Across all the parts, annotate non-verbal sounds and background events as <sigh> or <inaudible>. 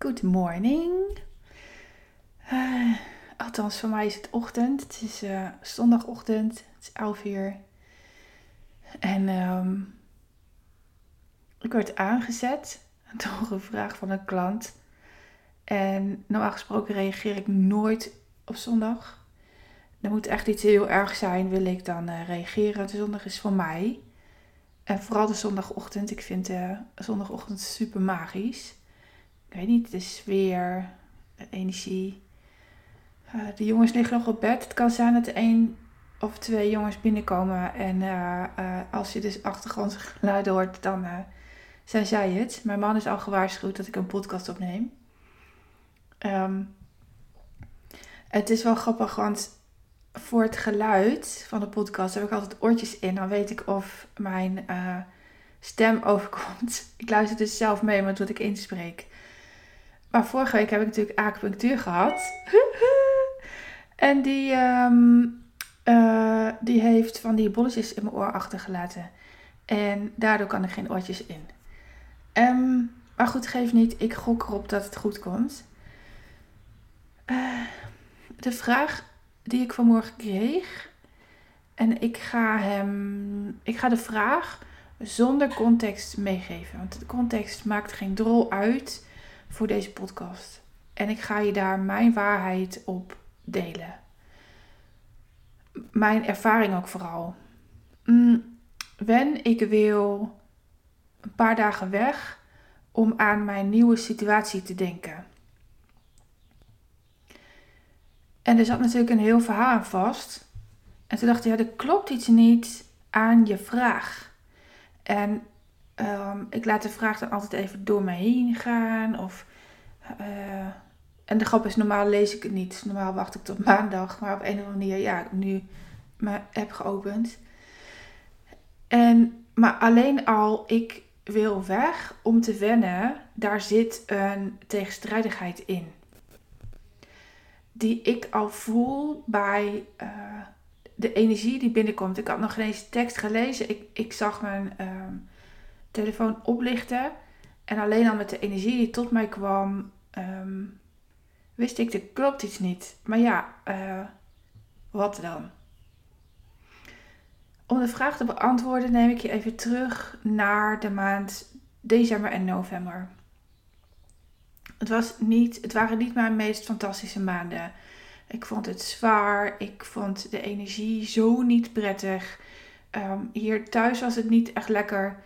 Good morning. Uh, althans, voor mij is het ochtend. Het is uh, zondagochtend. Het is 11 uur. En um, ik werd aangezet door een vraag van een klant. En normaal gesproken reageer ik nooit op zondag. Er moet echt iets heel erg zijn, wil ik dan uh, reageren. De zondag is voor mij. En vooral de zondagochtend. Ik vind de zondagochtend super magisch ik weet niet, de sfeer, de energie. Uh, de jongens liggen nog op bed. Het kan zijn dat er één of twee jongens binnenkomen. En uh, als je dus achtergrondgeluiden hoort, dan zijn zij het. Mijn man is al gewaarschuwd dat ik een podcast opneem. Um, het is wel grappig, want voor het geluid van de podcast heb ik altijd oortjes in. Dan weet ik of mijn stem overkomt. <laughs> Ik luister dus zelf mee met wat ik inspreek. Maar vorige week heb ik natuurlijk acupunctuur gehad. <laughs> en die, um, uh, die heeft van die bolletjes in mijn oor achtergelaten. En daardoor kan er geen oortjes in. Um, maar goed, geef niet. Ik gok erop dat het goed komt. Uh, de vraag die ik vanmorgen kreeg. En ik ga hem. Ik ga de vraag zonder context meegeven. Want de context maakt geen drol uit voor deze podcast. En ik ga je daar mijn waarheid op delen. Mijn ervaring ook vooral. Mm, wen, ik wil een paar dagen weg om aan mijn nieuwe situatie te denken. En er zat natuurlijk een heel verhaal aan vast. En toen dacht ik, ja, er klopt iets niet aan je vraag. En Um, ik laat de vraag dan altijd even door me heen gaan. Of, uh, en de grap is, normaal lees ik het niet. Normaal wacht ik tot maandag. Maar op een of andere manier, ja, ik nu mijn app geopend. En, maar alleen al, ik wil weg om te wennen, daar zit een tegenstrijdigheid in. Die ik al voel bij uh, de energie die binnenkomt. Ik had nog geen tekst gelezen. Ik, ik zag mijn... Uh, telefoon oplichten. En alleen al met de energie die tot mij kwam, ehm, wist ik, er klopt iets niet. Maar ja, uh, wat dan? Om de vraag te beantwoorden neem ik je even terug naar de maand december en november. Het, was niet, het waren niet mijn meest fantastische maanden. Ik vond het zwaar. Ik vond de energie zo niet prettig. Um, hier thuis was het niet echt lekker.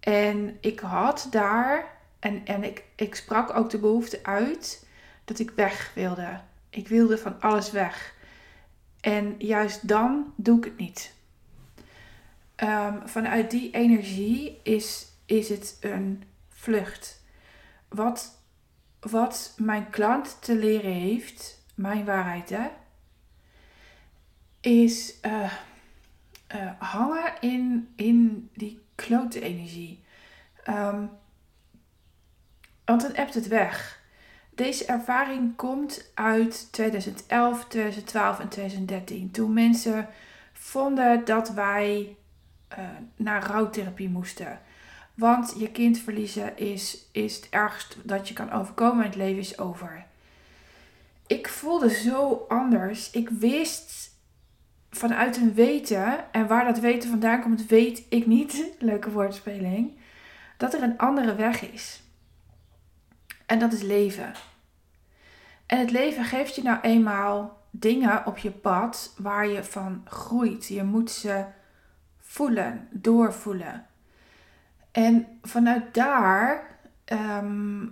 En ik had daar, en, en ik, ik sprak ook de behoefte uit, dat ik weg wilde. Ik wilde van alles weg. En juist dan doe ik het niet. Um, vanuit die energie is, is het een vlucht. Wat, wat mijn klant te leren heeft, mijn waarheid hè, is uh, uh, hangen in, in die klote energie. Um, want dan appt het weg. Deze ervaring komt uit 2011, 2012 en 2013. Toen mensen vonden dat wij uh, naar rouwtherapie moesten. Want je kind verliezen is, is het ergst dat je kan overkomen en het leven is over. Ik voelde zo anders. Ik wist vanuit een weten, en waar dat weten vandaan komt, weet ik niet, <laughs> leuke woordspeling, dat er een andere weg is. En dat is leven. En het leven geeft je nou eenmaal dingen op je pad waar je van groeit. Je moet ze voelen, doorvoelen. En vanuit daar ehm,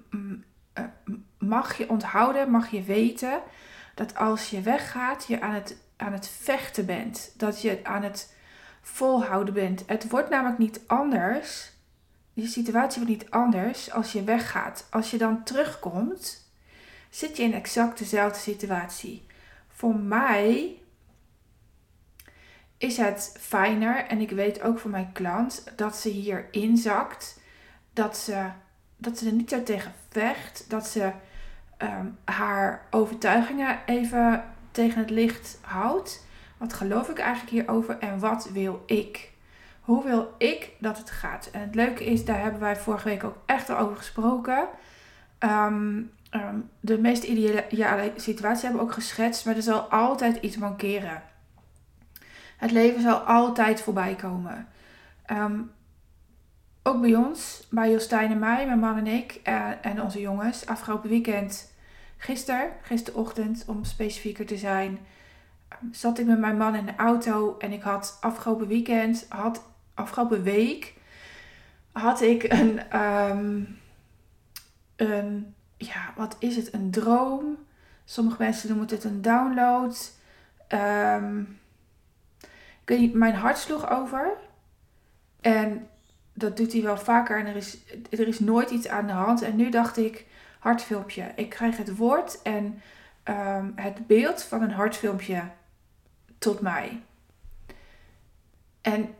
mag je onthouden, mag je weten dat als je weggaat, je aan het aan het vechten bent. Dat je aan het volhouden bent. Het wordt namelijk niet anders. Je situatie wordt niet anders als je weggaat. Als je dan terugkomt, zit je in exact dezelfde situatie. Voor mij is het fijner, en ik weet ook van mijn klant, dat ze hier inzakt. Dat ze, dat ze er niet zo tegen vecht. Dat ze ehm, haar overtuigingen even tegen het licht houdt. Wat geloof ik eigenlijk hierover en wat wil ik? Hoe wil ik dat het gaat? En het leuke is, daar hebben wij vorige week ook echt over gesproken. Ehm, ehm, de meest ideale situatie hebben ook geschetst, maar er zal altijd iets mankeren. Het leven zal altijd voorbij komen. Ehm, ook bij ons, bij Jostijn en mij, mijn man en ik uh, en onze jongens, afgelopen weekend, gisteren, gisterochtend om specifieker te zijn, zat ik met mijn man in de auto en ik had afgelopen weekend, had afgelopen week, had ik een, een, ja, wat is het, een droom. Sommige mensen noemen het een download. Um, ik mijn hart sloeg over. En dat doet hij wel vaker en er is, er is nooit iets aan de hand. En nu dacht ik, hartfilmpje. Ik krijg het woord en um, het beeld van een hartfilmpje tot mij. En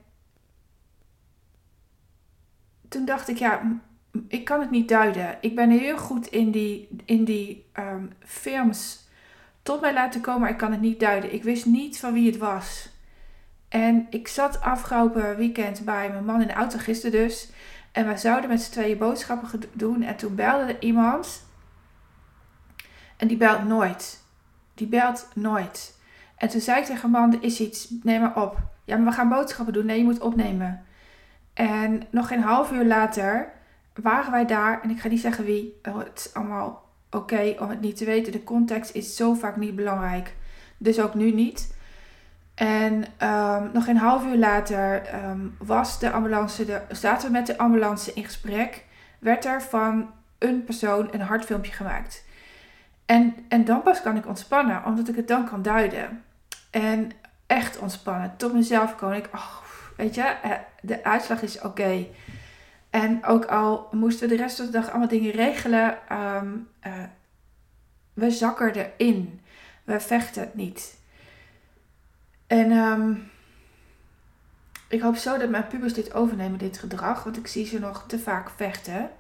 toen dacht ik, ja, ik kan het niet duiden. Ik ben heel goed in die, in die um, films tot mij laten komen, maar ik kan het niet duiden. Ik wist niet van wie het was. En ik zat afgelopen weekend bij mijn man in de auto, gisteren dus. En we zouden met z'n tweeën boodschappen doen. En toen belde er iemand. En die belt nooit. Die belt nooit. En toen zei ik tegen man, er is iets, neem maar op. Ja, maar we gaan boodschappen doen. Nee, je moet opnemen. En nog geen half uur later waren wij daar. En ik ga niet zeggen wie. Oh, het is allemaal oké om het niet te weten. De context is zo vaak niet belangrijk. Dus ook nu niet. En um, nog een half uur later um, was de ambulance, de, zaten we met de ambulance in gesprek. Werd er van een persoon een hartfilmpje gemaakt. En, en dan pas kan ik ontspannen, omdat ik het dan kan duiden. En echt ontspannen. Tot mezelf kon ik, weet je, eh, de uitslag is oké. En ook al moesten we de rest van de dag allemaal dingen regelen, um, we zakken erin. We vechten het niet. En um, ik hoop zo dat mijn pubers dit overnemen, dit gedrag. Want ik zie ze nog te vaak vechten.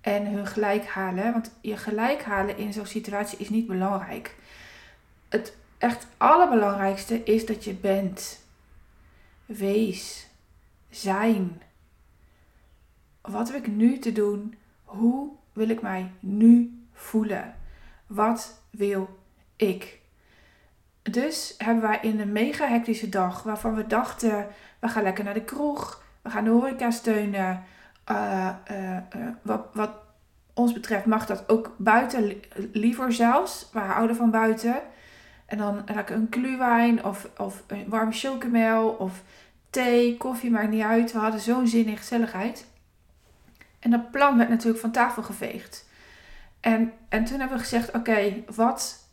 En hun gelijk halen. Want je gelijk halen in zo'n situatie is niet belangrijk. Het echt allerbelangrijkste is dat je bent. Wees. Zijn. Wat heb ik nu te doen? Hoe wil ik mij nu voelen? Wat wil ik? Dus hebben wij in een mega hectische dag, waarvan we dachten, we gaan lekker naar de kroeg, we gaan de horeca steunen. Uh, uh, uh, wat, wat ons betreft mag dat ook buiten, liever zelfs. We houden van buiten. En dan lekker een gluwijn of, of een warme chocomel of thee, koffie, maakt niet uit. We hadden zo'n zin in gezelligheid. En dat plan werd natuurlijk van tafel geveegd. En, en toen hebben we gezegd, oké, wat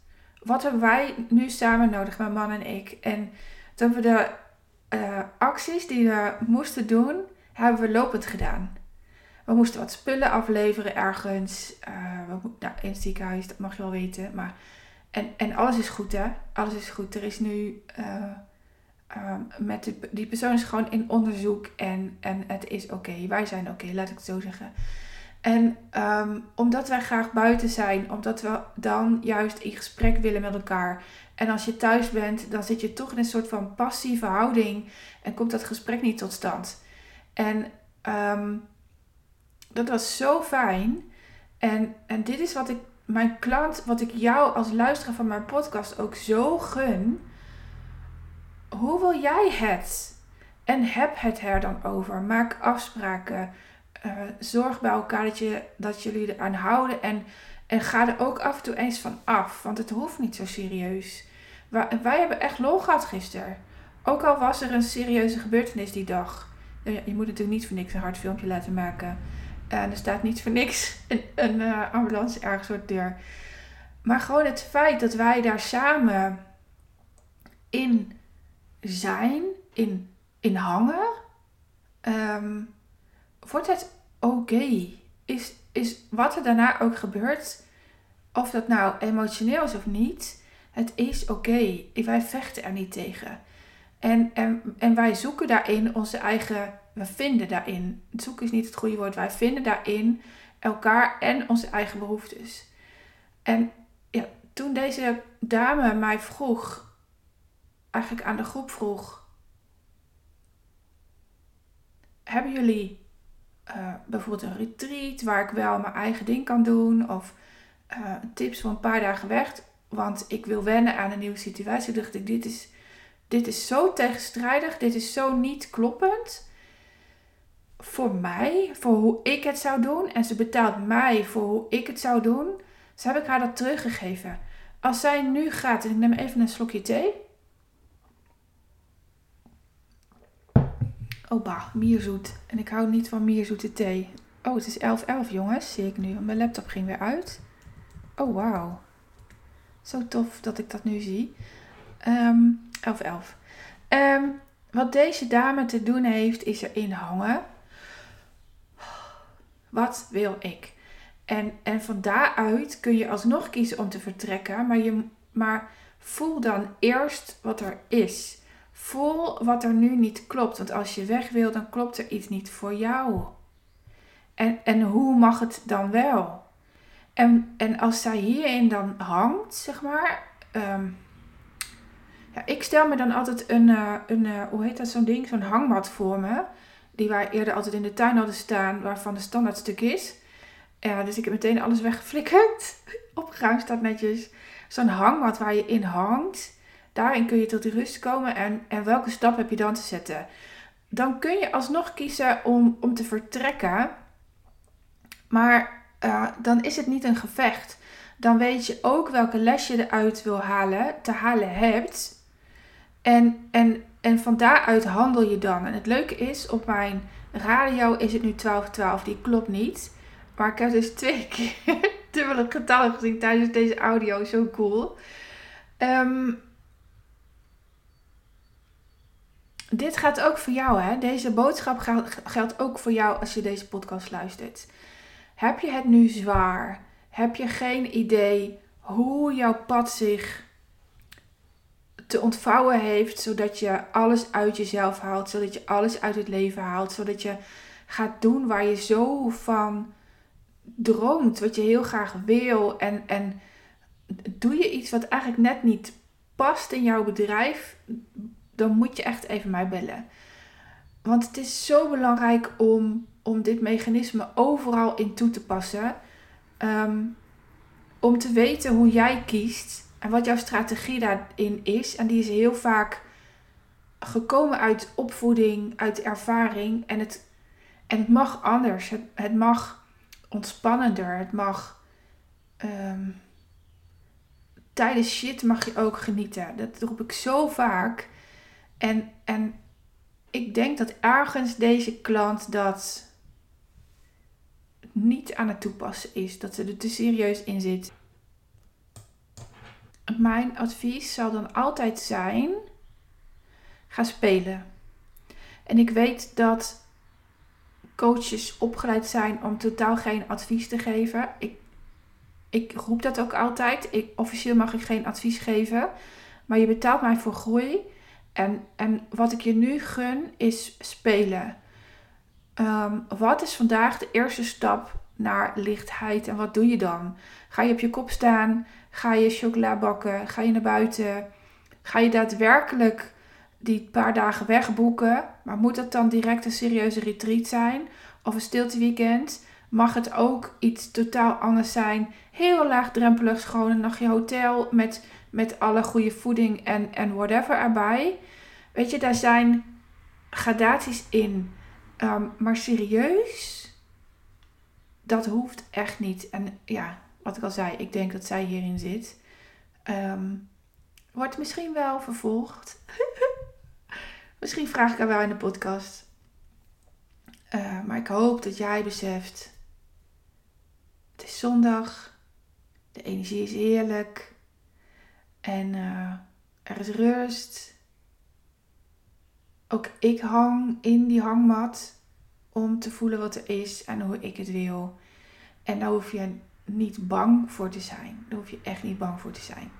wat hebben wij nu samen nodig, mijn man en ik? En toen hebben we de uh, acties die we moesten doen, hebben we lopend gedaan. We moesten wat spullen afleveren ergens. Uh, in het ziekenhuis, dat mag je wel weten. Maar, en, en alles is goed, hè? Alles is goed. Er is nu. Uh, met die persoon is gewoon in onderzoek en, en het is oké. Wij zijn oké, laat ik het zo zeggen. En um, omdat wij graag buiten zijn, omdat we dan juist in gesprek willen met elkaar. En als je thuis bent, dan zit je toch in een soort van passieve houding en komt dat gesprek niet tot stand. En um, dat was zo fijn. En, en dit is wat ik mijn klant, wat ik jou als luisteraar van mijn podcast ook zo gun. Hoe wil jij het? En heb het er dan over. Maak afspraken. Uh, zorg bij elkaar dat, je, dat jullie eraan houden. En, en ga er ook af en toe eens van af. Want het hoeft niet zo serieus. Wij, hebben echt lol gehad gisteren. Ook al was er een serieuze gebeurtenis die dag. Je moet natuurlijk niet voor niks een hard filmpje laten maken. En er staat niet voor niks <laughs> een, een uh, ambulance ergens voor de deur. Maar gewoon het feit dat wij daar samen in zijn, in, in hangen. Um, wordt het oké? Is, is wat er daarna ook gebeurt, of dat nou emotioneel is of niet, het is oké. Wij vechten er niet tegen. En, en, en wij zoeken daarin onze eigen, we vinden daarin, zoeken is niet het goede woord, wij vinden daarin elkaar en onze eigen behoeftes. En ja, toen deze dame mij vroeg, eigenlijk aan de groep vroeg, hebben jullie uh, bijvoorbeeld een retreat waar ik wel mijn eigen ding kan doen. Of uh, tips voor een paar dagen weg. Want ik wil wennen aan een nieuwe situatie. Dacht ik, dit is, dit is zo tegenstrijdig. Dit is zo niet kloppend. Voor mij, voor hoe ik het zou doen. En ze betaalt mij voor hoe ik het zou doen. Dus heb ik haar dat teruggegeven. Als zij nu gaat, en ik neem even een slokje thee. Oh bah, mierzoet. En ik hou niet van mierzoete thee. Oh, het is 11.11 jongens, zie ik nu. Mijn laptop ging weer uit. Oh, wauw. Zo tof dat ik dat nu zie. Um, 11.11. Um, wat deze dame te doen heeft, is erin hangen. Wat wil ik? En, en van daaruit kun je alsnog kiezen om te vertrekken. Maar, je, maar voel dan eerst wat er is. Voel wat er nu niet klopt. Want als je weg wil, dan klopt er iets niet voor jou. En, en hoe mag het dan wel? En, en als zij hierin dan hangt, zeg maar. Ehm, ja, ik stel me dan altijd een, uh, een uh, hoe heet dat, zo'n ding, zo'n hangmat voor me. Die wij eerder altijd in de tuin hadden staan, waarvan de standaard stuk is. Ja, dus ik heb meteen alles weggeflikkerd. <laughs> Opgeruimd staat netjes. Zo'n hangmat waar je in hangt. Daarin kun je tot rust komen. En, en welke stap heb je dan te zetten? Dan kun je alsnog kiezen om, om te vertrekken. Maar uh, dan is het niet een gevecht. Dan weet je ook welke les je eruit wil halen, te halen hebt. En, en, en van daaruit handel je dan. En het leuke is, op mijn radio is het nu 1212. Die klopt niet. Maar ik heb dus <laughs> twee keer dubbele getallen gezien tijdens deze audio. Zo cool. Um, dit gaat ook voor jou, hè? Deze boodschap geldt ook voor jou als je deze podcast luistert. Heb je het nu zwaar? Heb je geen idee hoe jouw pad zich te ontvouwen heeft, zodat je alles uit jezelf haalt, zodat je alles uit het leven haalt, zodat je gaat doen waar je zo van droomt, wat je heel graag wil en, en doe je iets wat eigenlijk net niet past in jouw bedrijf, dan moet je echt even mij bellen. Want het is zo belangrijk om, om dit mechanisme overal in toe te passen. Ehm, om te weten hoe jij kiest en wat jouw strategie daarin is. En die is heel vaak gekomen uit opvoeding, uit ervaring. En het, en het mag anders. Het, mag ontspannender. Het mag. Um, tijdens shit mag je ook genieten. Dat roep ik zo vaak. En, en ik denk dat ergens deze klant dat niet aan het toepassen is. Dat ze er te serieus in zit. Mijn advies zal dan altijd zijn: ga spelen. En ik weet dat coaches opgeleid zijn om totaal geen advies te geven. Ik, ik roep dat ook altijd. Ik, officieel mag ik geen advies geven. Maar je betaalt mij voor groei. En, en wat ik je nu gun is spelen. Ehm, wat is vandaag de eerste stap naar lichtheid en wat doe je dan? Ga je op je kop staan? Ga je chocola bakken? Ga je naar buiten? Ga je daadwerkelijk die paar dagen wegboeken? Maar moet het dan direct een serieuze retreat zijn? Of een stilteweekend? Mag het ook iets totaal anders zijn? Heel laagdrempelig, gewoon een nachtje hotel met met alle goede voeding en, en whatever erbij. Weet je, daar zijn gradaties in. Ehm, maar serieus, dat hoeft echt niet. En ja, wat ik al zei, ik denk dat zij hierin zit. Um, wordt misschien wel vervolgd. <laughs> misschien vraag ik haar wel in de podcast. Uh, maar ik hoop dat jij beseft. Het is zondag. De energie is heerlijk. En uh, er is rust. Ook ik hang in die hangmat om te voelen wat er is en hoe ik het wil. En daar hoef je niet bang voor te zijn. Daar hoef je echt niet bang voor te zijn.